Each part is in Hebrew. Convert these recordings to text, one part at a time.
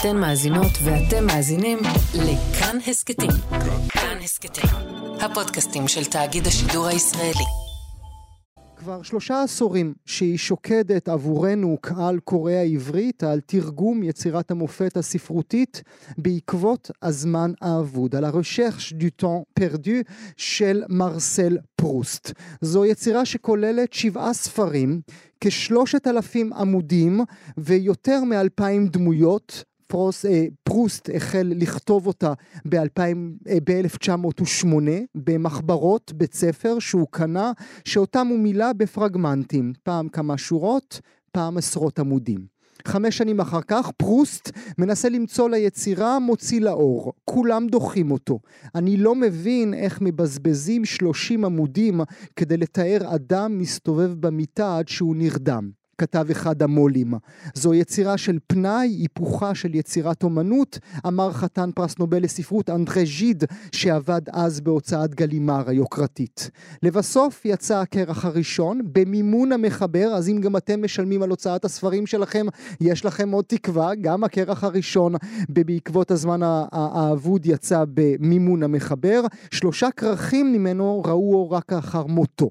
אתן מאזינות ואתם מאזינים לכאן הסכתים. כאן הסכתים, הפודקאסטים של תאגיד השידור הישראלי. כבר שלושה עשורים שהיא שוקדת עבורנו, קהל קורא העברית, על תרגום יצירת המופת הספרותית בעקבות הזמן האבוד, על הרשרש דו טון פרדו של מרסל פרוסט. זו יצירה שכוללת שבעה ספרים, כשלושת אלפים עמודים ויותר מאלפיים דמויות, פרוס, אה, פרוסט החל לכתוב אותה ב-1908 אה, במחברות בית ספר שהוא קנה, שאותם הוא מילא בפרגמנטים, פעם כמה שורות, פעם עשרות עמודים. חמש שנים אחר כך פרוסט מנסה למצוא ליצירה מוציא לאור. כולם דוחים אותו. אני לא מבין איך מבזבזים שלושים עמודים כדי לתאר אדם מסתובב במיטה עד שהוא נרדם. כתב אחד המו"לים. זו יצירה של פנאי, היפוכה של יצירת אומנות, אמר חתן פרס נובל לספרות אנדרי ז'יד, שעבד אז בהוצאת גלימר היוקרתית. לבסוף יצא הקרח הראשון, במימון המחבר, אז אם גם אתם משלמים על הוצאת הספרים שלכם, יש לכם עוד תקווה, גם הקרח הראשון בעקבות הזמן האבוד יצא במימון המחבר. שלושה כרכים ממנו ראו רק אחר מותו.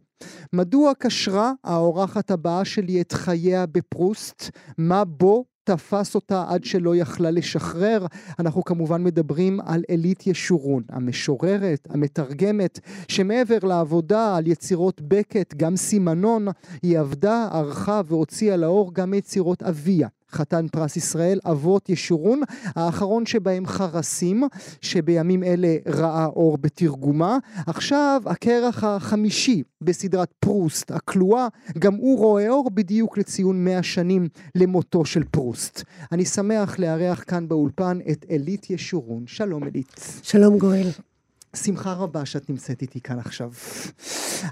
מדוע קשרה האורחת הבאה שלי את חייה בפרוסט? מה בו תפס אותה עד שלא יכלה לשחרר. אנחנו כמובן מדברים על אלית ישורון, המשוררת, המתרגמת, שמעבר לעבודה על יצירות בקט, גם סימנון, היא עבדה, ערכה והוציאה לאור גם יצירות אביה. חתן פרס ישראל, אבות ישורון, האחרון שבהם חרסים, שבימים אלה ראה אור בתרגומה. עכשיו הקרח החמישי בסדרת פרוסט, הכלואה, גם הוא רואה אור בדיוק לציון 100 שנים למותו של פרוסט. אני שמח לארח כאן באולפן את אלית ישורון. שלום אלית. שלום גואל. שמחה רבה שאת נמצאת איתי כאן עכשיו.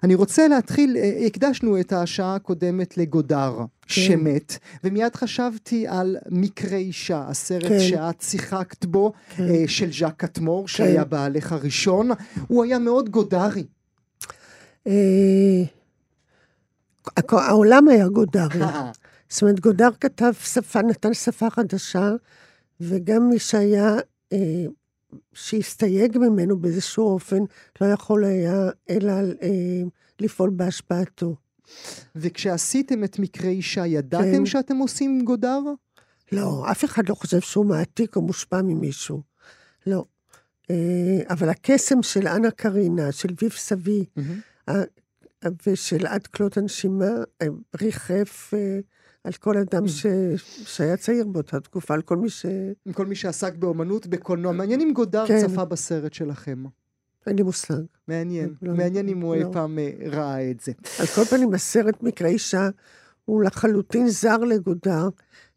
אני רוצה להתחיל, אה, הקדשנו את השעה הקודמת לגודר כן. שמת, ומיד חשבתי על מקרה אישה, הסרט כן. שאת שיחקת בו, כן. אה, של ז'אק קטמור, כן. שהיה בעלך הראשון, הוא היה מאוד גודרי. אה, העולם היה גודרי. זאת אומרת, גודר כתב שפה, נתן שפה חדשה, וגם מי שהיה שהסתייג ממנו באיזשהו אופן, לא יכול היה אלא אה, לפעול בהשפעתו. וכשעשיתם את מקרה אישה, ידעתם כן. שאתם עושים גודר? לא, אף אחד לא חושב שהוא מעתיק או מושפע ממישהו. לא. אה, אבל הקסם של אנה קרינה, של ויב סבי, mm-hmm. ושל עד כלות הנשימה, ריחף אה, על כל אדם ש... שהיה צעיר באותה תקופה, על כל מי ש... כל מי שעסק באומנות, בקולנוע. מעניין אם גודר כן. צפה בסרט שלכם. אין לי מושג. מעניין, לא, מעניין אם הוא לא. אי פעם אה, ראה את זה. על כל פנים, הסרט מקרה אישה הוא לחלוטין זר לגודר,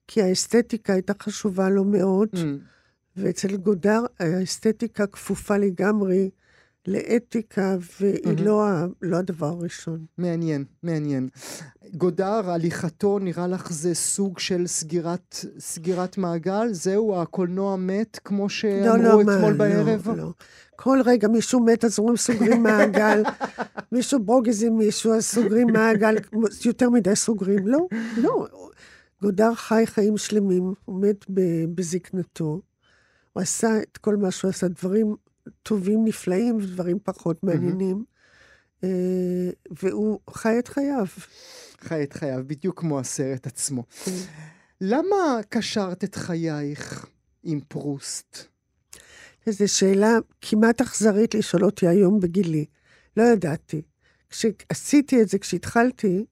כי האסתטיקה הייתה חשובה לו מאוד, mm. ואצל גודר האסתטיקה כפופה לגמרי לאתיקה, והיא mm-hmm. לא, לא הדבר הראשון. מעניין, מעניין. גודר, הליכתו, נראה לך זה סוג של סגירת, סגירת מעגל? זהו, הקולנוע מת, כמו שאמרו לא, לא, אתמול מה, בערב? לא, לא. כל רגע מישהו מת, אז אומרים סוגרים מעגל. מישהו ברוגז עם מישהו, אז סוגרים מעגל. יותר מדי סוגרים. לא, לא. גודר חי חיים שלמים, הוא מת בזקנתו. הוא עשה את כל מה שהוא עשה, דברים טובים, נפלאים, ודברים פחות מעניינים. Mm-hmm. והוא חי את חייו. חי את חייו, בדיוק כמו הסרט עצמו. כן. למה קשרת את חייך עם פרוסט? זו שאלה כמעט אכזרית לשאול אותי היום בגילי. לא ידעתי. כשעשיתי את זה, כשהתחלתי,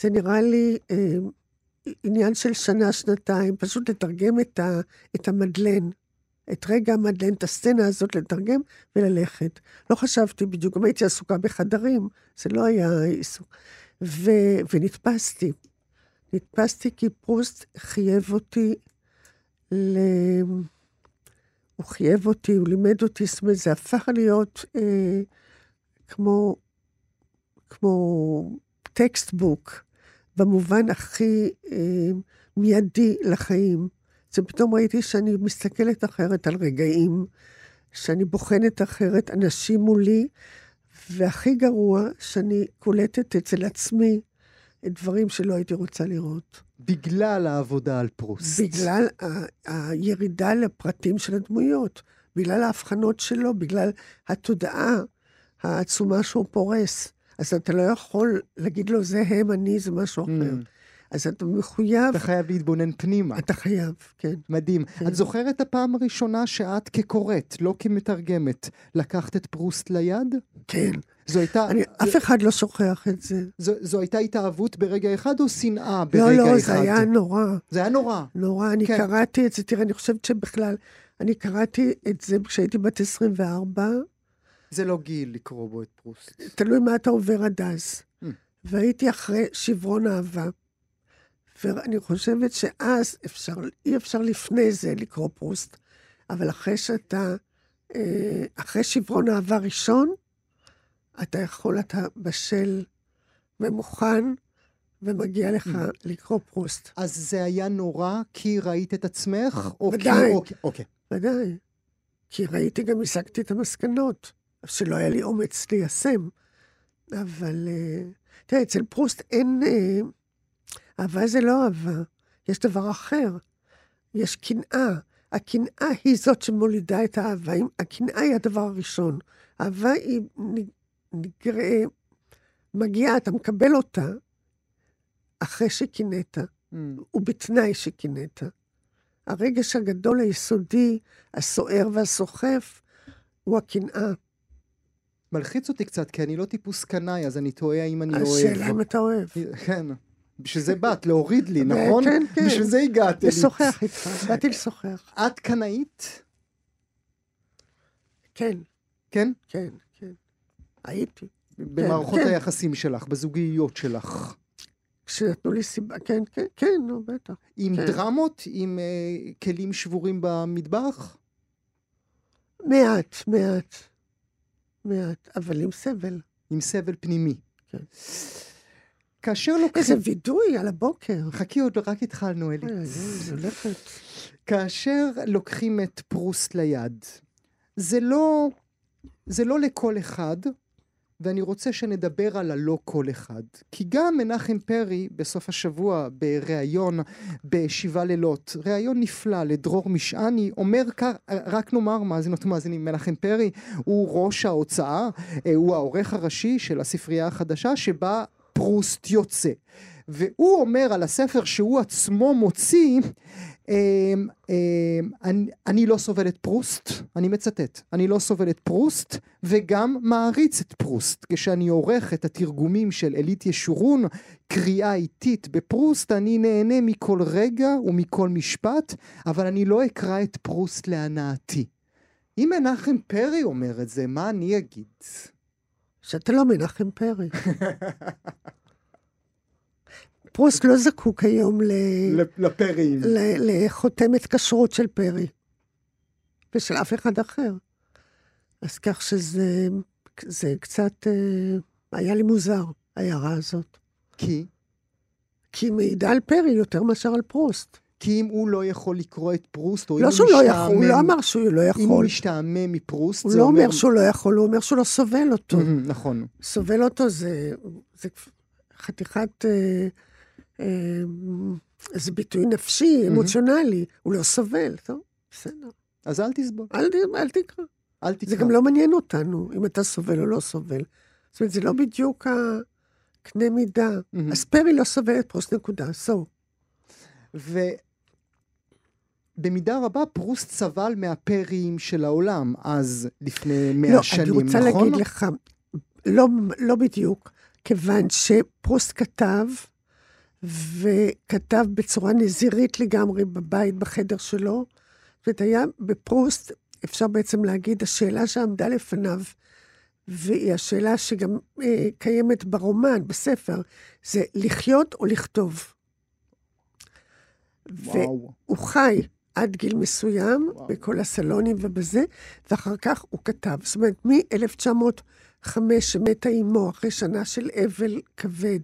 זה נראה לי אה, עניין של שנה, שנתיים, פשוט לתרגם את, ה, את המדלן. את רגע המדלן, את הסצנה הזאת לתרגם וללכת. לא חשבתי בדיוק, גם הייתי עסוקה בחדרים, זה לא היה עיסוק. ו, ונתפסתי. נתפסתי כי פרוסט חייב אותי ל... הוא חייב אותי, הוא לימד אותי, זאת אומרת, זה הפך להיות אה, כמו, כמו textbook, במובן הכי אה, מיידי לחיים. זה פתאום ראיתי שאני מסתכלת אחרת על רגעים, שאני בוחנת אחרת אנשים מולי, והכי גרוע, שאני קולטת אצל עצמי דברים שלא הייתי רוצה לראות. בגלל העבודה על פרוסט. בגלל ה- הירידה לפרטים של הדמויות, בגלל ההבחנות שלו, בגלל התודעה העצומה שהוא פורס. אז אתה לא יכול להגיד לו, זה הם, אני, זה משהו אחר. אממ. אז אתה מחויב, אתה חייב להתבונן פנימה. אתה חייב, כן. מדהים. כן. את זוכרת הפעם הראשונה שאת כקוראת, לא כמתרגמת, לקחת את פרוסט ליד? כן. זו הייתה, אני, אף אחד לא שוכח את זה. זו, זו הייתה התאהבות ברגע אחד או שנאה לא, ברגע לא, אחד? זה היה נורא. זה היה נורא. נורא, אני כן. קראתי את זה, תראה, אני חושבת שבכלל, אני קראתי את זה כשהייתי בת 24, זה לא גיל לקרוא בו את פרוסט. תלוי מה אתה עובר עד אז. Mm. והייתי אחרי שברון אהבה. ואני חושבת שאז אפשר, אי אפשר לפני זה לקרוא פרוסט, אבל אחרי שאתה, אה, אחרי שברון אהבה ראשון, אתה יכול, אתה בשל ומוכן, ומגיע לך Mm. לקרוא פרוסט. אז זה היה נורא כי ראית את עצמך? או כי... ודאי. אוקיי, אוקיי. ודאי. כי ראיתי, גם השגתי את המסקנות, שלא היה לי אומץ ליישם. אבל, אה, תראה, אצל פרוסט אין... אה, אהבה זה לא אהבה, יש דבר אחר. יש קנאה. הקנאה היא זאת שמולידה את האהבה. הקנאה היא הדבר הראשון. אהבה היא נ- נגרע... מגיעה, אתה מקבל אותה אחרי שקינאת. Mm. ובתנאי שקינאת. הרגש הגדול, היסודי, הסוער והסוחף, הוא הקנאה. מלחיץ אותי קצת, כי אני לא טיפוס קנאי, אז אני תוהה אם אני אוהב. השאלה אם אתה אוהב. כן. בשביל זה באת, להוריד לי, נכון? כן, כן. בשביל זה הגעת. לשוחח איתך, באתי לשוחח. את קנאית? כן, כן? כן, כן. הייתי. במערכות כן. היחסים שלך, בזוגיות שלך. כשנתנו לי סיבה, כן, כן, כן, נו, בטח. עם כן. דרמות? עם אה, כלים שבורים במטבח? מעט, מעט. מעט, אבל עם סבל. עם סבל פנימי. כן. כאשר איזה לוקחים... וידוי על הבוקר. חכי, עוד רק התחלנו, אלי. כאשר לוקחים את פרוסט ליד, זה לא, זה לא לכל אחד, ואני רוצה שנדבר על הלא כל אחד. כי גם מנחם פרי בסוף השבוע בריאיון בשבעה לילות, ריאיון נפלא לדרור משעני, אומר כך, רק נאמר מאזינות ומאזינים, מנחם פרי הוא ראש ההוצאה, אה, הוא העורך הראשי של הספרייה החדשה שבה פרוסט יוצא. והוא אומר על הספר שהוא עצמו מוציא, אמ, אמ, אני, אני לא סובל את פרוסט, אני מצטט, אני לא סובל את פרוסט וגם מעריץ את פרוסט. כשאני עורך את התרגומים של הלית ישורון, קריאה איטית בפרוסט, אני נהנה מכל רגע ומכל משפט, אבל אני לא אקרא את פרוסט להנאתי. אם מנחם פרי אומר את זה, מה אני אגיד? שאתה לא מנחם פרי. פרוסט לא זקוק היום ל... לפרים. ל- לחותמת כשרות של פרי, ושל אף אחד אחר. אז כך שזה זה קצת, אה, היה לי מוזר, ההערה הזאת. כי? כי היא מעידה על פרי יותר מאשר על פרוסט. כי אם הוא לא יכול לקרוא את פרוסט, או אם לא הוא שהוא לא משתעמם, יכול, הוא לא אמר שהוא לא אם הוא יכול. משתעמם מפרוסט, הוא לא אומר... אומר שהוא לא יכול, הוא אומר שהוא לא סובל אותו. מהמם, נכון. סובל אותו זה, זה חתיכת, אה, אה, זה ביטוי נפשי, אמוציונלי. הוא לא סובל, טוב, בסדר. אז אל תסבול, אל, אל תקרא. אל תקרא. זה גם לא מעניין אותנו, אם אתה סובל או לא סובל. זאת אומרת, זה לא בדיוק הקנה מידה. מהמם. אז פרי לא סובל את פרוסט נקודה, so. ובמידה רבה פרוסט סבל מהפרים של העולם, אז לפני מאה לא, שנים, אני רוצה נכון? להגיד לך, לא, לא בדיוק, כיוון שפרוסט כתב, וכתב בצורה נזירית לגמרי בבית, בחדר שלו. זאת היה בפרוסט, אפשר בעצם להגיד, השאלה שעמדה לפניו, והיא השאלה שגם אה, קיימת ברומן, בספר, זה לחיות או לכתוב. וואו. והוא חי עד גיל מסוים, וואו. בכל הסלונים ובזה, ואחר כך הוא כתב. זאת אומרת, מ-1905, שמתה אימו, אחרי שנה של אבל כבד,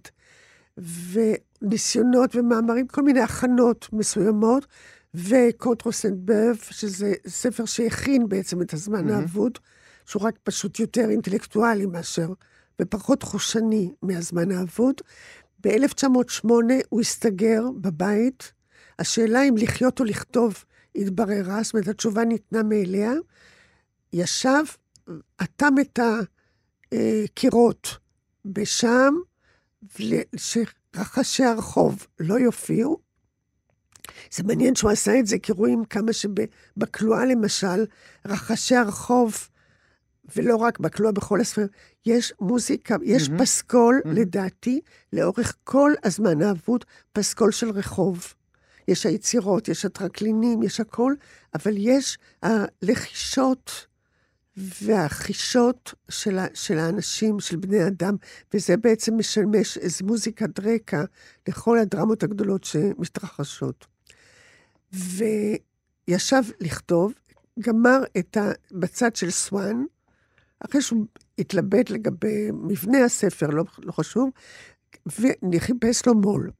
וניסיונות ומאמרים, כל מיני הכנות מסוימות, וקונטרוסנדברב, שזה ספר שהכין בעצם את הזמן מהמם. האבוד, שהוא רק פשוט יותר אינטלקטואלי מאשר, ופחות חושני מהזמן האבוד. ב-1908 הוא הסתגר בבית. השאלה אם לחיות או לכתוב התבררה, זאת אומרת, התשובה ניתנה מאליה. ישב, אטם את הקירות בשם, שרחשי הרחוב לא יופיעו. זה מעניין שהוא עשה את זה, כי רואים כמה שבקלועה למשל, רחשי הרחוב, ולא רק בקלועה, בכל הספרים, יש מוזיקה, יש mm-hmm. פסקול, mm-hmm. לדעתי, לאורך כל הזמן האבוד, פסקול של רחוב. יש היצירות, יש הטרקלינים, יש הכל, אבל יש הלחישות והחישות של, ה, של האנשים, של בני אדם, וזה בעצם משמש איזו מוזיקת רקע לכל הדרמות הגדולות שמתרחשות. וישב לכתוב, גמר את ה... בצד של סואן, אחרי שהוא התלבט לגבי מבנה הספר, לא, לא חשוב, וחיפש לו מו"ל.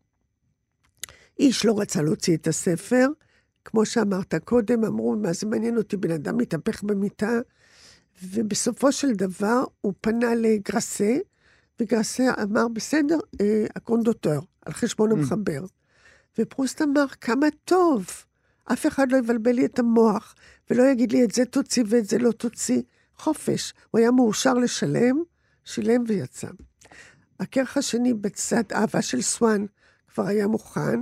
איש לא רצה להוציא את הספר, כמו שאמרת קודם, אמרו, מה זה מעניין אותי, בן אדם מתהפך במיטה, ובסופו של דבר הוא פנה לגרסה, וגרסה אמר, בסדר, אה, הקונדוטור, על חשבון mm. המחבר. ופרוסט אמר, כמה טוב, אף אחד לא יבלבל לי את המוח, ולא יגיד לי, את זה תוציא ואת זה לא תוציא. חופש. הוא היה מאושר לשלם, שילם ויצא. הכרך השני בצד אהבה של סואן כבר היה מוכן,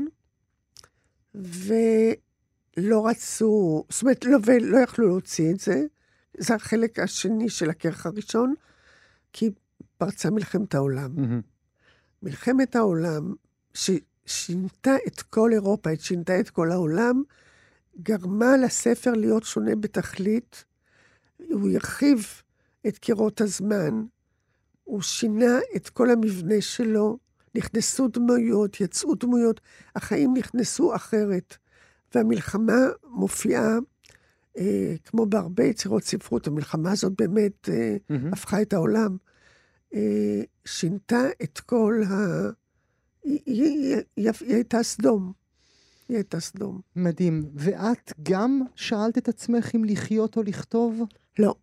ולא רצו, זאת אומרת, לא, ולא יכלו להוציא את זה. זה החלק השני של הכרך הראשון, כי פרצה מלחמת העולם. Mm-hmm. מלחמת העולם, ששינתה את כל אירופה, שינתה את כל העולם, גרמה לספר להיות שונה בתכלית. הוא הרחיב את קירות הזמן, הוא שינה את כל המבנה שלו, נכנסו דמויות, יצאו דמויות, החיים נכנסו אחרת. והמלחמה מופיעה, אה, כמו בהרבה יצירות ספרות, המלחמה הזאת באמת אה, mm-hmm. הפכה את העולם. אה, שינתה את כל ה... היא, היא, היא, היא, הייתה סדום. היא הייתה סדום. מדהים. ואת גם שאלת את עצמך אם לחיות או לכתוב? לא.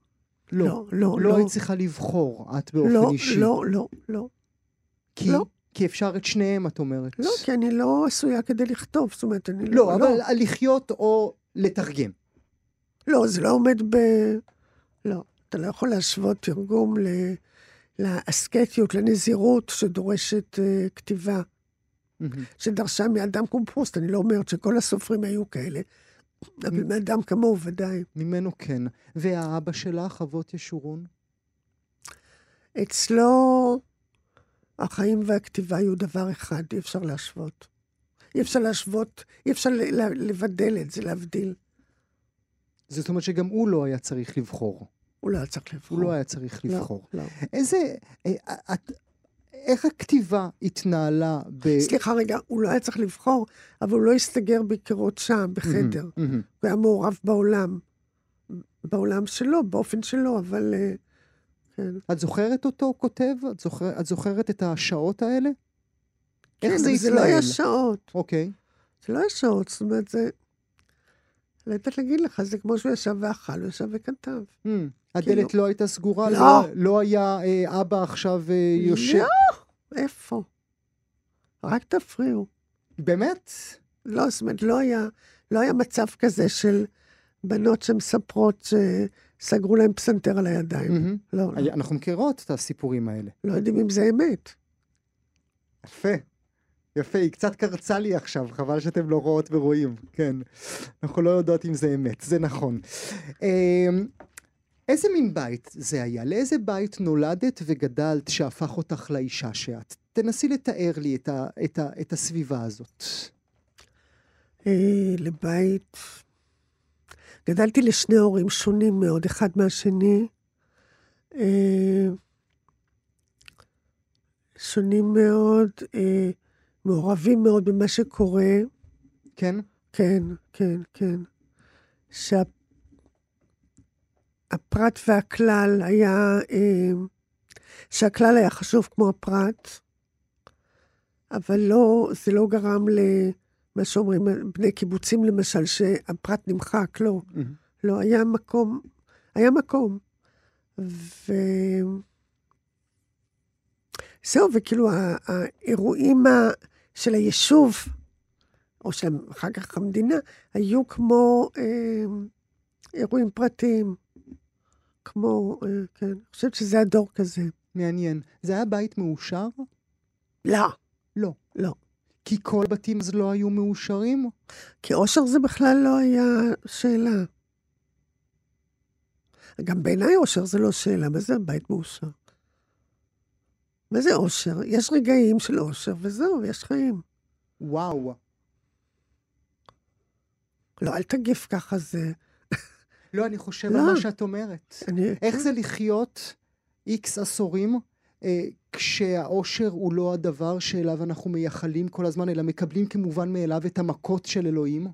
לא, לא, לא. לא היית צריכה לבחור, את באופן לא, אישי. לא, לא, לא. כי? לא. כי אפשר את שניהם, את אומרת. לא, כי אני לא עשויה כדי לכתוב, זאת אומרת, אני לא... לא, אבל לא. לחיות או לתרגם. לא, זה לא עומד ב... לא, אתה לא יכול להשוות תרגום ל... לאסקטיות, לנזירות שדורשת uh, כתיבה. mm-hmm. שדרשה מאדם כמו פרוסט. אני לא אומרת שכל הסופרים היו כאלה, אבל מאדם כמוהו ודאי. ממנו כן. והאבא שלך, אבות ישורון? אצלו החיים והכתיבה היו דבר אחד, אי אפשר להשוות. אי אפשר להשוות, אי אפשר לבדל את זה, להבדיל. זאת אומרת שגם הוא לא היה צריך לבחור. הוא לא היה צריך לבחור. הוא לא היה צריך לא, לבחור. לא. איזה... אה, את, איך הכתיבה התנהלה ב... סליחה רגע, הוא לא היה צריך לבחור, אבל הוא לא הסתגר בקירות שם, בחדר. הוא היה מעורב בעולם. בעולם שלו, באופן שלו, אבל... אה, כן. את זוכרת אותו כותב? את, זוכר, את זוכרת את השעות האלה? כן, איך זה התנהל? זה לא היה שעות. אוקיי. זה לא היה שעות, זאת אומרת, זה... לא יודעת להגיד לך, זה כמו שהוא ישב ואכל, הוא ישב וכתב. Mm. הדלת. לא הייתה סגורה? לא. לא, לא היה אה, אבא עכשיו אה, יושב? לא, איפה? רק תפריעו. באמת? לא, זאת אומרת, לא היה, לא היה מצב כזה של בנות שמספרות שסגרו להם פסנתר על הידיים. Mm-hmm. לא, לא. אנחנו מכירות את הסיפורים האלה. לא יודעים אם זה אמת. יפה. יפה, היא קצת קרצה לי עכשיו, חבל שאתם לא רואות ורואים, כן. אנחנו לא יודעות אם זה אמת, זה נכון. אמ, איזה מין בית זה היה? לאיזה בית נולדת וגדלת שהפך אותך לאישה שאת? תנסי לתאר לי את, ה, את, ה, את הסביבה הזאת. אה, לבית... גדלתי לשני הורים שונים מאוד, אחד מהשני. אה, שונים מאוד, אה, מעורבים מאוד במה שקורה. כן? כן, כן, כן. שה... הפרט והכלל היה, אה, שהכלל היה חשוב כמו הפרט, אבל לא, זה לא גרם למה שאומרים בני קיבוצים למשל, שהפרט נמחק, לא. Mm-hmm. לא, היה מקום, היה מקום. ו... זהו, וכאילו האירועים ה- של היישוב, או של אחר כך המדינה, היו כמו אה, אירועים פרטיים. כמו, אה, כן, אני חושבת שזה הדור כזה. מעניין. זה היה בית מאושר? לא. לא. לא. כי כל בתים אז לא היו מאושרים? כי אושר זה בכלל לא היה שאלה. גם בעיניי אושר זה לא שאלה, מה זה בית מאושר? מה זה אושר? יש רגעים של אושר, וזהו, יש חיים. וואו. לא, אל תגיף ככה, זה... לא, אני חושב לא. על מה שאת אומרת. אני... איך זה לחיות איקס עשורים אה, כשהאושר הוא לא הדבר שאליו אנחנו מייחלים כל הזמן, אלא מקבלים כמובן מאליו את המכות של אלוהים?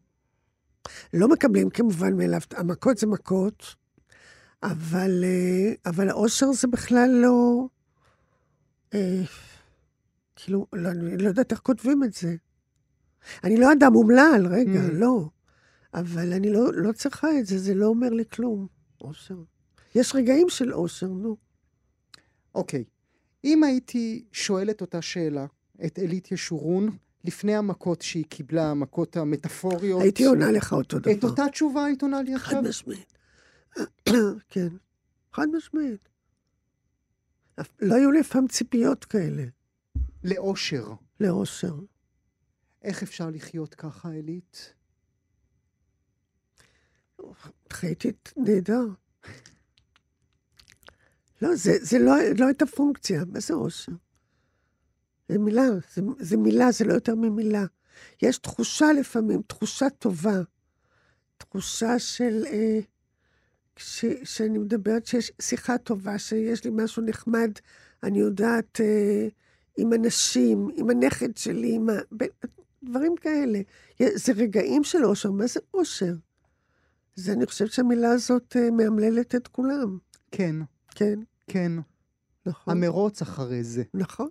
לא מקבלים כמובן מאליו, המכות זה מכות, אבל, אה, אבל האושר זה בכלל לא... אה, כאילו, לא, אני לא יודעת איך כותבים את זה. אני לא אדם אומלל, רגע, Mm. לא. אבל אני לא, לא צריכה את זה, זה לא אומר לי כלום, אושר. יש רגעים של אושר, נו. אוקיי. אם הייתי שואל את אותה שאלה, את אלית ישורון, לפני המכות שהיא קיבלה, המכות המטאפוריות, הייתי עונה לך אותו דבר. את אותה תשובה היית עונה לי עכשיו? חד משמעית. כן, חד משמעית. לא היו לי פעם ציפיות כאלה לאושר. לאושר. איך אפשר לחיות ככה, אלית? חייתי נהדר. לא, זה, זה לא, לא הייתה פונקציה, מה זה אושר? זה מילה, זה, זה מילה, זה לא יותר ממילה. יש תחושה לפעמים, תחושה טובה. תחושה של... אה, ש, שאני מדברת שיש שיחה טובה, שיש לי משהו נחמד, אני יודעת, אה, עם אנשים, עם הנכד שלי, עם ה... ב- דברים כאלה. זה רגעים של אושר, מה זה אושר? זה, אני חושבת שהמילה הזאת אה, מאמללת את כולם. כן, כן, כן. נכון. המרוץ אחרי זה. נכון.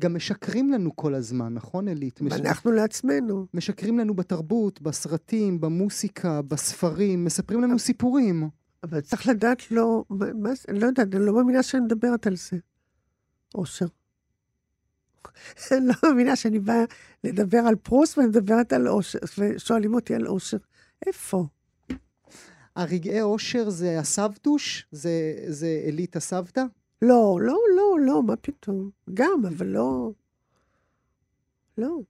גם משקרים לנו כל הזמן, נכון, אלית? מש... ואנחנו לעצמנו. משקרים לנו בתרבות, בסרטים, במוסיקה, בספרים, מספרים לנו סיפורים. אבל צריך לדעת לא... מה זה? לא יודעת, אני לא מאמינה שאני מדברת על זה. אושר. אני לא מאמינה שאני באה לדבר על פרוס ואני מדברת על אושר, ושואלים אותי על אושר. איפה? הרגעי אושר זה הסבתוש? זה, זה אלית הסבתא? לא, לא, לא, לא, מה פתאום? גם, אבל לא... לא.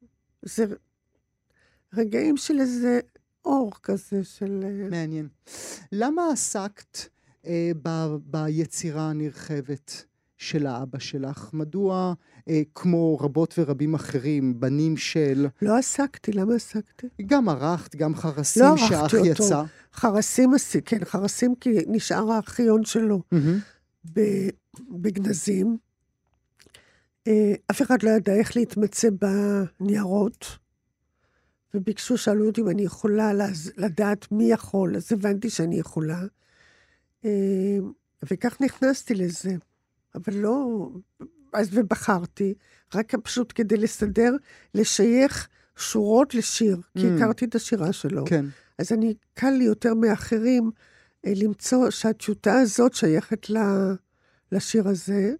זה רגעים של איזה אור כזה, של... אה, מעניין. למה עסקת אה, ב, ביצירה הנרחבת של האבא שלך? מדוע, אה, כמו רבות ורבים אחרים, בנים של... לא עסקתי, למה עסקתי? גם ערכת, גם חרסים לא שאח אותו. יצא. חרסים עשי, כן, חרסים כי נשאר הארכיון שלו. ב- בגנזים. אה, אף אחד לא ידע איך להתמצא בניירות, וביקשו, שאלו אותי אם אני יכולה לדעת מי יכול, אז הבנתי שאני יכולה. אה, וכך נכנסתי לזה. אבל לא... אז ובחרתי, רק פשוט כדי לסדר, לשייך שורות לשיר, כי Mm. הכרתי את השירה שלו. כן. אז אני, קל לי יותר מאחרים אה, למצוא שהטיוטה הזאת שייכת ל, לשיר הזה,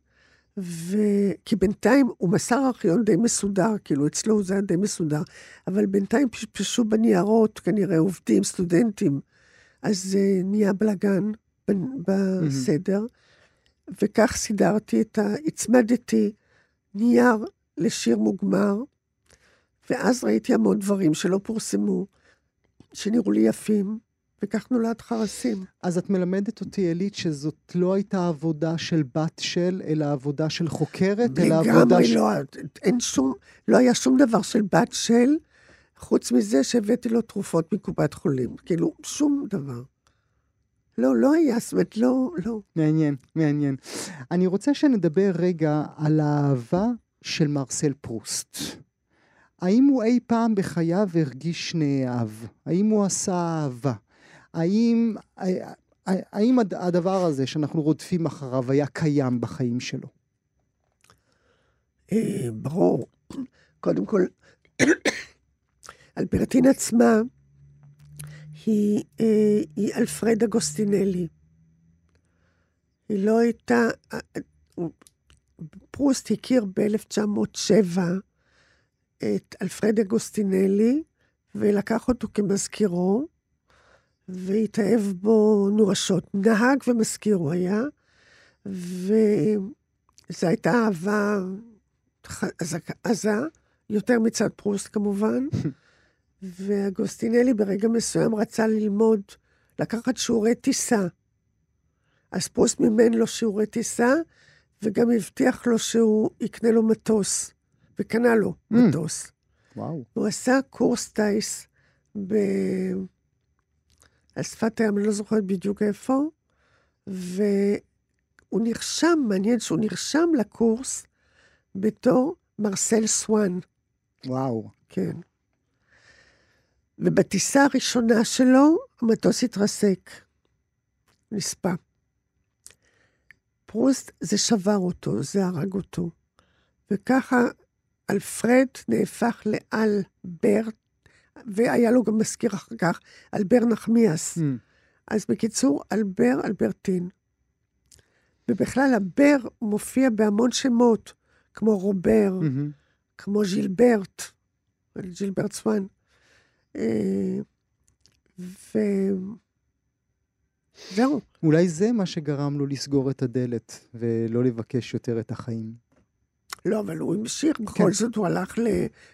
ו... כי בינתיים הוא מסר ארכיון די מסודר, כאילו אצלו זה היה די מסודר, אבל בינתיים פשפשו בניירות, כנראה עובדים, סטודנטים, אז uh, נהיה בלאגן ב- בסדר, וכך סידרתי את ה... הצמדתי נייר לשיר מוגמר, ואז ראיתי המון דברים שלא פורסמו, שנראו לי יפים, וכך נולד חרסים. אז את מלמדת אותי, אלית, שזאת לא הייתה עבודה של בת של, אלא עבודה של חוקרת, אלא עבודה לגמרי של... לא, אין שום, לא היה שום דבר של בת של, חוץ מזה שהבאתי לו תרופות מקופת חולים. כאילו, שום דבר. לא, לא היה, זאת אומרת, לא, לא. מעניין, מעניין. אני רוצה שנדבר רגע על האהבה של מרסל פרוסט. האם הוא אי פעם בחייו הרגיש נאהב? האם הוא עשה אהבה? האם, האם הד- הדבר הזה שאנחנו רודפים אחריו היה קיים בחיים שלו? אה, ברור. קודם כל, אלברטין עצמה היא, אה, היא אלפרד אגוסטינלי. היא לא הייתה... אה, פרוסט הכיר ב-1907 את אלפרד אגוסטינלי, ולקח אותו כמזכירו, והתאהב בו נואשות. נהג ומזכיר הוא היה, וזו הייתה אהבה עזה, יותר מצד פרוסט כמובן, ואגוסטינלי ברגע מסוים רצה ללמוד, לקחת שיעורי טיסה. אז פרוסט מימן לו שיעורי טיסה, וגם הבטיח לו שהוא יקנה לו מטוס, וקנה לו mm. מטוס. וואו. הוא עשה קורס טיס ב... על שפת הים, אני לא זוכרת בדיוק איפה, והוא נרשם, מעניין שהוא נרשם לקורס בתור מרסל סואן. וואו. כן. ובטיסה הראשונה שלו, המטוס התרסק. נספה. פרוסט, זה שבר אותו, זה הרג אותו. וככה אלפרד נהפך לאלברט, והיה לו גם מזכיר אחר כך, אלבר נחמיאס. Mm. אז בקיצור, אלבר אלברטין. ובכלל, הבר מופיע בהמון שמות, כמו רובר, mm-hmm. כמו ז'ילברט, ז'ילברט סואן. אה, וזהו. אולי זה מה שגרם לו לסגור את הדלת ולא לבקש יותר את החיים. לא, אבל הוא המשיך, בכל כן. זאת הוא הלך ל...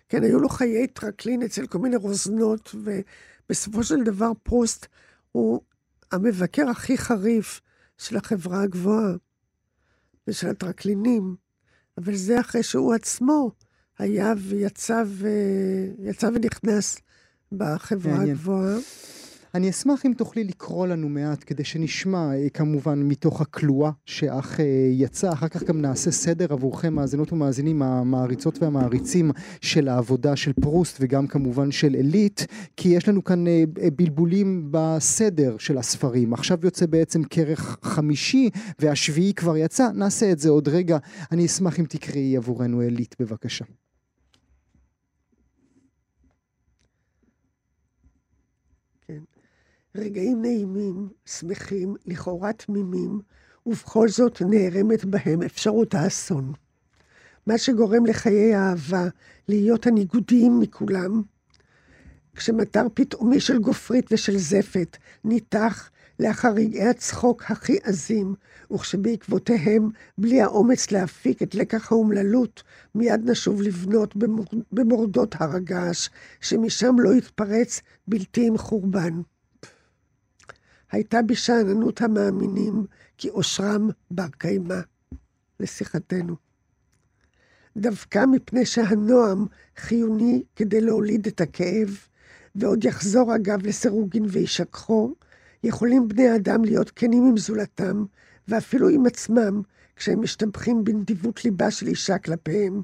כן, היו לו חיי טרקלין אצל כל מיני רוזנות, ובסופו של דבר פרוסט הוא המבקר הכי חריף של החברה הגבוהה ושל הטרקלינים, אבל זה אחרי שהוא עצמו היה ויצא ו... ונכנס בחברה מעניין. הגבוהה. אני אשמח אם תוכלי לקרוא לנו מעט כדי שנשמע אה, כמובן מתוך הכלואה שאך אה, יצא, אחר כך גם נעשה סדר עבורכם מאזינות ומאזינים המעריצות והמעריצים של העבודה של פרוסט וגם כמובן של אליט, כי יש לנו כאן אה, בלבולים בסדר של הספרים. עכשיו יוצא בעצם כרך חמישי והשביעי כבר יצא, נעשה את זה עוד רגע. אני אשמח אם תקראי עבורנו אליט בבקשה. רגעים נעימים, שמחים, לכאורה תמימים, ובכל זאת נערמת בהם אפשרות האסון. מה שגורם לחיי האהבה להיות הניגודיים מכולם, כשמטר פתאומי של גופרית ושל זפת ניתח לאחר רגעי הצחוק הכי עזים, וכשבעקבותיהם, בלי האומץ להפיק את לקח האומללות, מיד נשוב לבנות במורדות הר הגעש, שמשם לא יתפרץ בלתי עם חורבן. הייתה בשאננות המאמינים, כי אושרם בר קיימא לשיחתנו. דווקא מפני שהנועם חיוני כדי להוליד את הכאב, ועוד יחזור אגב לסירוגין וישכחו, יכולים בני אדם להיות כנים עם זולתם, ואפילו עם עצמם, כשהם משתבחים בנדיבות ליבה של אישה כלפיהם.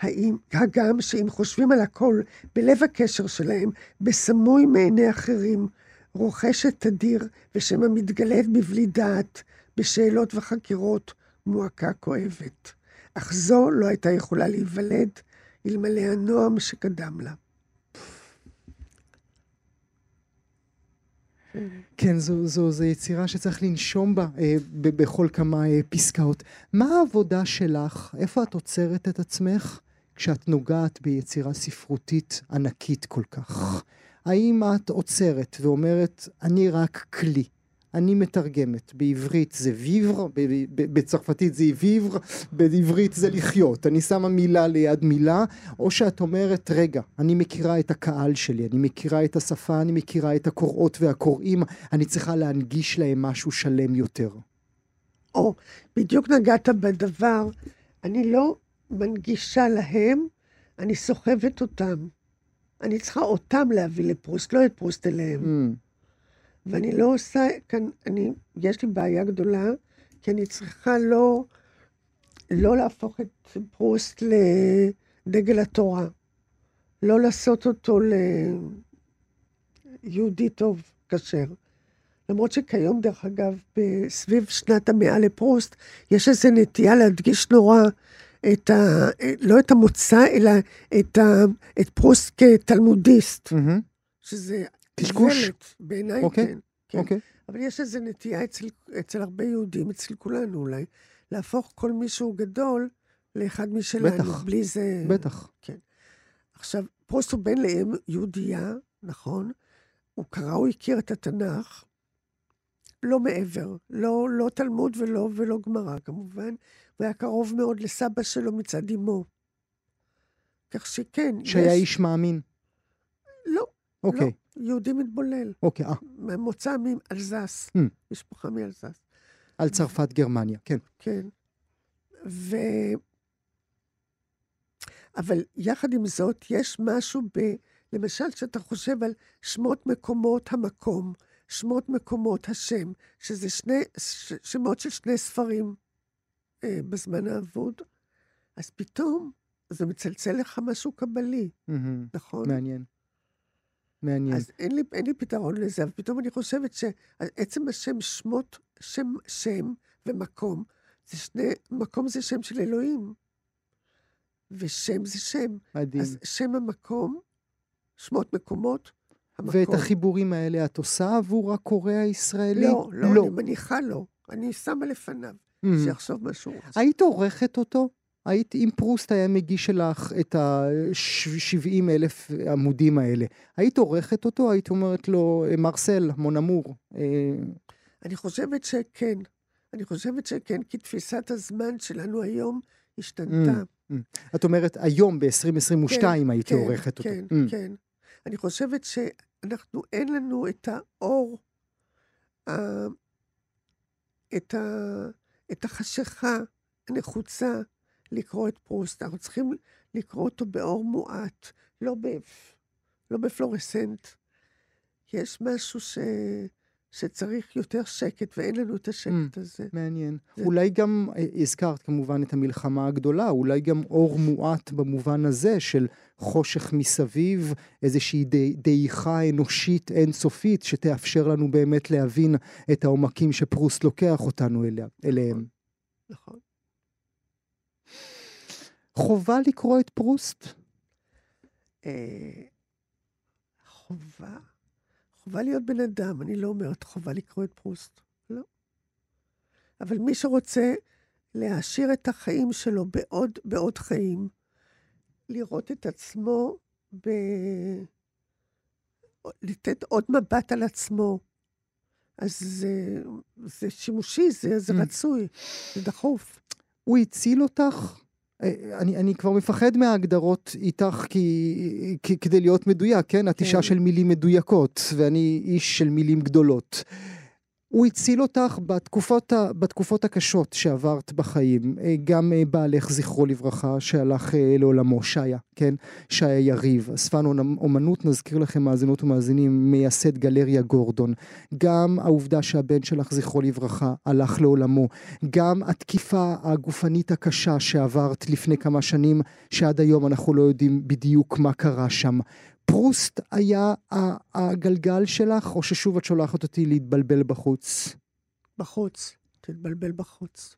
האם, הגם שאם חושבים על הכל בלב הקשר שלהם, בסמוי מעיני אחרים, רוכשת תדיר ושמא מתגלית בבלי דעת, בשאלות וחקירות, מועקה כואבת. אך זו לא הייתה יכולה להיוולד אלמלא הנועם שקדם לה. כן, זו, זו, זו יצירה שצריך לנשום בה אה, ב, בכל כמה אה, פסקאות. מה העבודה שלך? איפה את עוצרת את עצמך כשאת נוגעת ביצירה ספרותית ענקית כל כך? האם את עוצרת ואומרת, אני רק כלי, אני מתרגמת, בעברית זה ויבר, בצרפתית זה ויבר, בעברית זה לחיות, אני שמה מילה ליד מילה, או שאת אומרת, רגע, אני מכירה את הקהל שלי, אני מכירה את השפה, אני מכירה את הקוראות והקוראים, אני צריכה להנגיש להם משהו שלם יותר. או, בדיוק נגעת בדבר, אני לא מנגישה להם, אני סוחבת אותם. אני צריכה אותם להביא לפרוסט, לא את פרוסט אליהם. Mm. ואני לא עושה, כאן, אני, יש לי בעיה גדולה, כי אני צריכה לא, לא להפוך את פרוסט לדגל התורה. לא לעשות אותו ליהודי טוב, כשר. למרות שכיום, דרך אגב, סביב שנת המאה לפרוסט, יש איזו נטייה להדגיש נורא את ה... לא את המוצא, אלא את, ה, את פרוסט כתלמודיסט. Mm-hmm. שזה... קשקוש. בעיניי אוקיי. כן. כן. אוקיי. אבל יש איזו נטייה אצל, אצל הרבה יהודים, אצל כולנו אולי, להפוך כל מישהו גדול לאחד משלנו. בטח. בלי זה... בטח. עכשיו, פרוסט הוא בן לאם יהודייה, נכון? הוא קרא, הוא הכיר את התנ"ך, לא מעבר, לא, לא תלמוד ולא, ולא גמרא, כמובן. הוא היה קרוב מאוד לסבא שלו מצד אמו. כך שכן, שהיה יש... איש מאמין. לא, אוקיי, לא, יהודי מתבולל. אוקיי, אה, מוצא מאלזס, Hmm. משפחה מאלזס. על צרפת גרמניה, כן. כן. ו... אבל יחד עם זאת, יש משהו ב... למשל, כשאתה חושב על שמות מקומות המקום, שמות מקומות השם, שזה שני, ש... שמות של שני ספרים אה, בזמן האבוד, אז פתאום זה מצלצל לך משהו קבלי, מהמם, נכון? מעניין. מעניין. אז אין לי, אין לי פתרון לזה, אבל פתאום אני חושבת שעצם השם שמות, שם, שם ומקום, זה שני, מקום זה שם של אלוהים, ושם זה שם. מדהים. אז שם המקום, שמות מקומות, המקום. ואת החיבורים האלה את עושה עבור הקורא הישראלי? לא, לא, אני מניחה לו. אני שמה לפניו. שיחשוב מה שהוא רוצה. היית עורכת אותו? היית, אם פרוסט היה מגיש לך את ה-70 אלף עמודים האלה, היית עורכת אותו? היית אומרת לו, מרסל, מונאמור, אה, אני חושבת שכן. אני חושבת שכן, כי תפיסת הזמן שלנו היום השתנתה. את אומרת, היום ב-2022 כן, הייתי כן, עורכת אותו. כן, Mm. כן. אני חושבת שאנחנו, אין לנו את האור, ה- את, ה, את החשיכה הנחוצה לקרוא את פרוסט. אנחנו צריכים לקרוא אותו באור מועט, לא, ב, לא בפלורסנט. יש משהו ש, שצריך יותר שקט, ואין לנו את השקט הזה. מעניין. זה- אולי גם, אה, הזכרת כמובן את המלחמה הגדולה, אולי גם אור מועט במובן הזה של חושך מסביב, איזושהי די- דעיכה אנושית אינסופית שתאפשר לנו באמת להבין את העומקים שפרוסט לוקח אותנו אליה, אליהם. נכון. חובה לקרוא את פרוסט? אה, חובה? חובה להיות בן אדם, אני לא אומרת חובה לקרוא את פרוסט, לא. אבל מי שרוצה להעשיר את החיים שלו בעוד, בעוד חיים, לראות את עצמו, ב... לתת עוד מבט על עצמו, אז זה, זה שימושי, זה, זה Mm. רצוי, זה דחוף. הוא הציל אותך? אני, אני כבר מפחד מההגדרות איתך כי, כי, כדי להיות מדויק, כן? את אישה כן. של מילים מדויקות, ואני איש של מילים גדולות. הוא הציל אותך בתקופות, ה, בתקופות הקשות שעברת בחיים. אה, גם אה, בעלך, זכרו לברכה, שהלך אה, לעולמו, שיה, כן? שיה יריב. אספן אומנות, נזכיר לכם מאזינות ומאזינים, מייסד גלריה גורדון. גם העובדה שהבן שלך, זכרו לברכה, הלך לעולמו. גם התקיפה הגופנית הקשה שעברת לפני כמה שנים, שעד היום אנחנו לא יודעים בדיוק מה קרה שם. פרוסט היה הגלגל שלך, או ששוב את שולחת אותי להתבלבל בחוץ? בחוץ, תתבלבל בחוץ.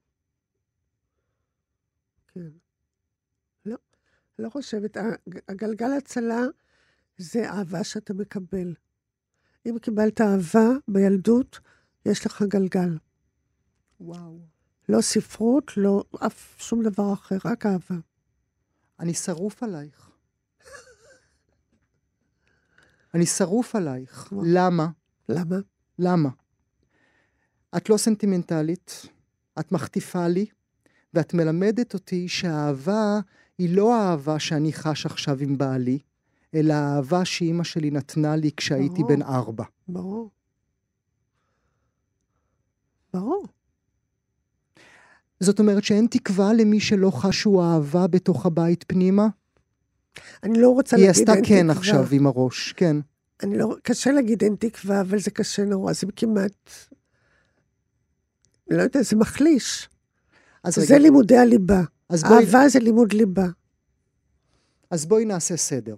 כן. לא, לא חושבת. הג- הגלגל הצלה זה אהבה שאתה מקבל. אם קיבלת אהבה בילדות, יש לך גלגל. וואו. לא ספרות, לא אף שום דבר אחר, רק אהבה. אני שרוף עלייך. אני שרוף עלייך. למה? למה? למה? את לא סנטימנטלית, את מחטיפה לי, ואת מלמדת אותי שהאהבה היא לא האהבה שאני חש עכשיו עם בעלי, אלא האהבה שאימא שלי נתנה לי כשהייתי ברור. בן ארבע. ברור. ברור. זאת אומרת שאין תקווה למי שלא חשו אהבה בתוך הבית פנימה? אני לא רוצה היא להגיד עשתה אין כן תקווה. עכשיו עם הראש, כן. אני לא... קשה להגיד אין תקווה, אבל זה קשה נורא. זה כמעט... לא יודע, זה מחליש. אז זה רגע, לימודי הליבה. אז בואי, אהבה זה לימוד ליבה. אז בואי נעשה סדר.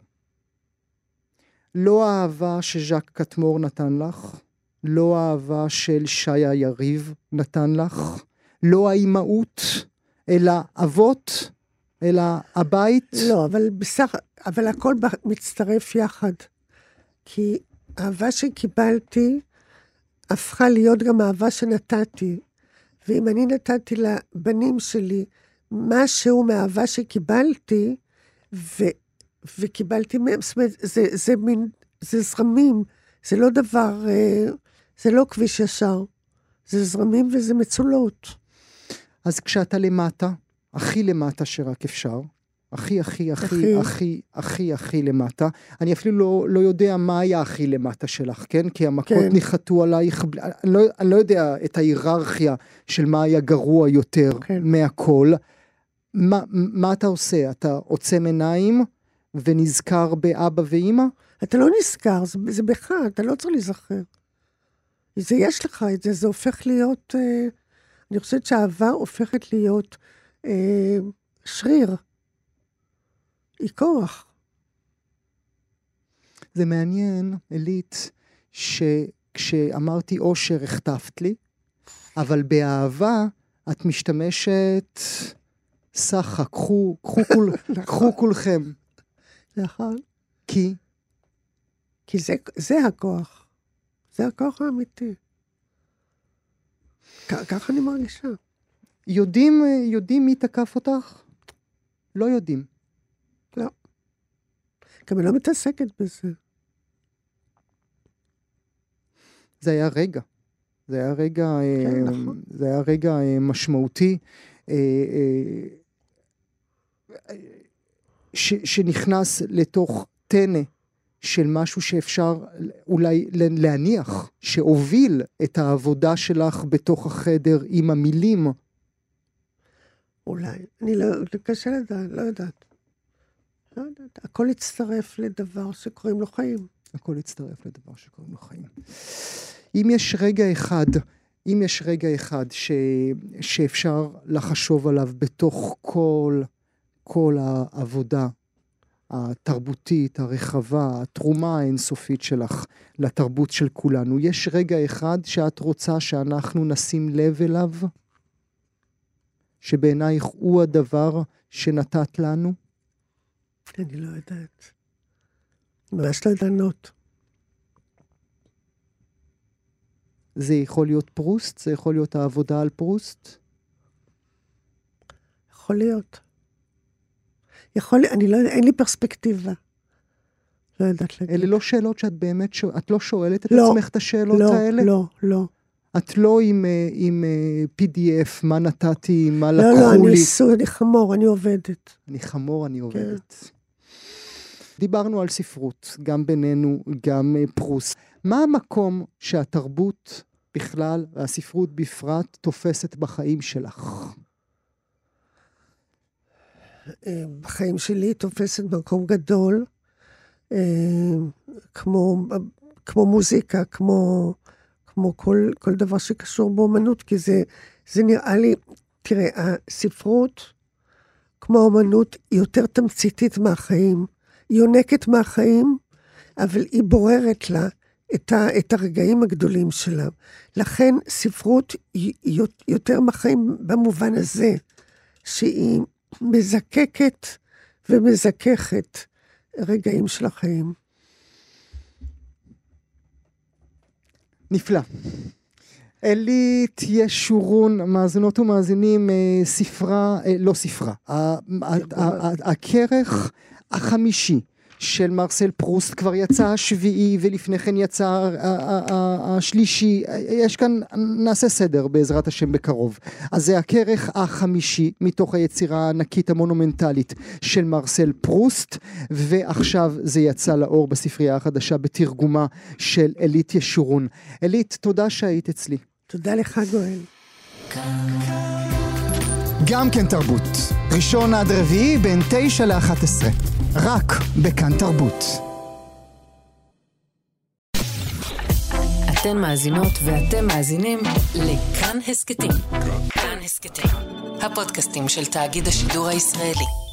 לא האהבה שז'אק קטמור נתן לך, לא האהבה של שיה יריב נתן לך, לא האימהות, אלא אבות, אלא הבית. לא, אבל בסך... אבל הכל מצטרף יחד. כי האהבה שקיבלתי הפכה להיות גם אהבה שנתתי. ואם אני נתתי לבנים שלי משהו מאהבה שקיבלתי, ו, וקיבלתי מהם, זאת אומרת, זה, זה מין, זה זרמים, זה לא דבר, אה, זה לא כביש ישר, זה זרמים וזה מצולות. אז כשאתה למטה, הכי למטה שרק אפשר, הכי, הכי, הכי, הכי. הכי, הכי, למטה. אני אפילו לא, לא יודע מה היה הכי למטה שלך, כן? כי המכות כן. ניחתו עלייך, אני לא, אני לא יודע את ההיררכיה של מה היה גרוע יותר כן. מהכל. מה, מה אתה עושה? אתה עוצם עיניים ונזכר באבא ואימא? אתה לא נזכר, זה, זה בך, אתה לא צריך להיזכר. זה יש לך את זה, זה הופך להיות, אה, אני חושבת שהאהבה הופכת להיות אה, שריר. היא כוח. זה מעניין, אלית, שכשאמרתי אושר החטפת לי, אבל באהבה את משתמשת סחה, קחו, קחו, כול, קחו כולכם. נכון? כי כי זה, זה הכוח. זה הכוח האמיתי. כ- ככה אני מרגישה. יודעים, יודעים מי תקף אותך? לא יודעים. גם אני לא מתעסקת בזה. זה היה רגע. זה היה רגע, כן, אה, נכון. זה היה רגע אה, משמעותי. אה, אה, ש, שנכנס לתוך טנא של משהו שאפשר אולי להניח, שהוביל את העבודה שלך בתוך החדר עם המילים. אולי. אני לא, זה קשה לדעת, לא יודעת. לא יודעת. הכל הצטרף לדבר שקוראים לו חיים. הכל הצטרף לדבר שקוראים לו חיים. אם יש רגע אחד, אם יש רגע אחד ש, שאפשר לחשוב עליו בתוך כל, כל העבודה התרבותית, הרחבה, התרומה האינסופית שלך לתרבות של כולנו, יש רגע אחד שאת רוצה שאנחנו נשים לב אליו? שבעינייך הוא הדבר שנתת לנו? אני לא יודעת. ממש לא יודעת לענות. זה יכול להיות פרוסט? זה יכול להיות העבודה על פרוסט? יכול להיות. יכול אני לא יודעת, אין לי פרספקטיבה. לא יודעת להגיד. אלה לא שאלות שאת באמת את לא שואלת את לא, עצמך את השאלות לא, האלה? לא, לא. את לא עם, אה, עם אה, PDF, מה נתתי, מה לא, לקחו לא, לי. אני סוג, אני חמור, אני עובדת. אני חמור, כן. אני עובדת. דיברנו על ספרות, גם בינינו, גם אה, פרוסט. מה המקום שהתרבות בכלל, והספרות בפרט, תופסת בחיים שלך? בחיים שלי תופסת מקום גדול, כמו, כמו מוזיקה, כמו, כמו כל, כל דבר שקשור באומנות, כי זה, זה נראה לי, תראה, הספרות, כמו האומנות, היא יותר תמציתית מהחיים. היא יונקת מהחיים, אבל היא בוררת לה את, ה, את הרגעים הגדולים שלה. לכן ספרות היא יותר מהחיים במובן הזה, שהיא מזקקת ומזככת רגעים של החיים. נפלא. אלית ישורון, מאזינות ומאזינים, אה, ספרה, אה, לא ספרה, הכרך החמישי של מרסל פרוסט כבר יצא השביעי ולפני כן יצא השלישי, יש כאן, נעשה סדר בעזרת השם בקרוב. אז זה הכרך החמישי מתוך היצירה הענקית המונומנטלית של מרסל פרוסט, ועכשיו זה יצא לאור בספרייה החדשה בתרגומה של אלית ישורון. אלית, תודה שהיית אצלי. תודה לך, גואל. גם כן תרבות. ראשון עד רביעי בין תשע לאחת עשרה. רק בכאן תרבות. אתן מאזינות ואתם מאזינים לכאן הסכתים. כאן הסכתים, הפודקאסטים של תאגיד השידור הישראלי.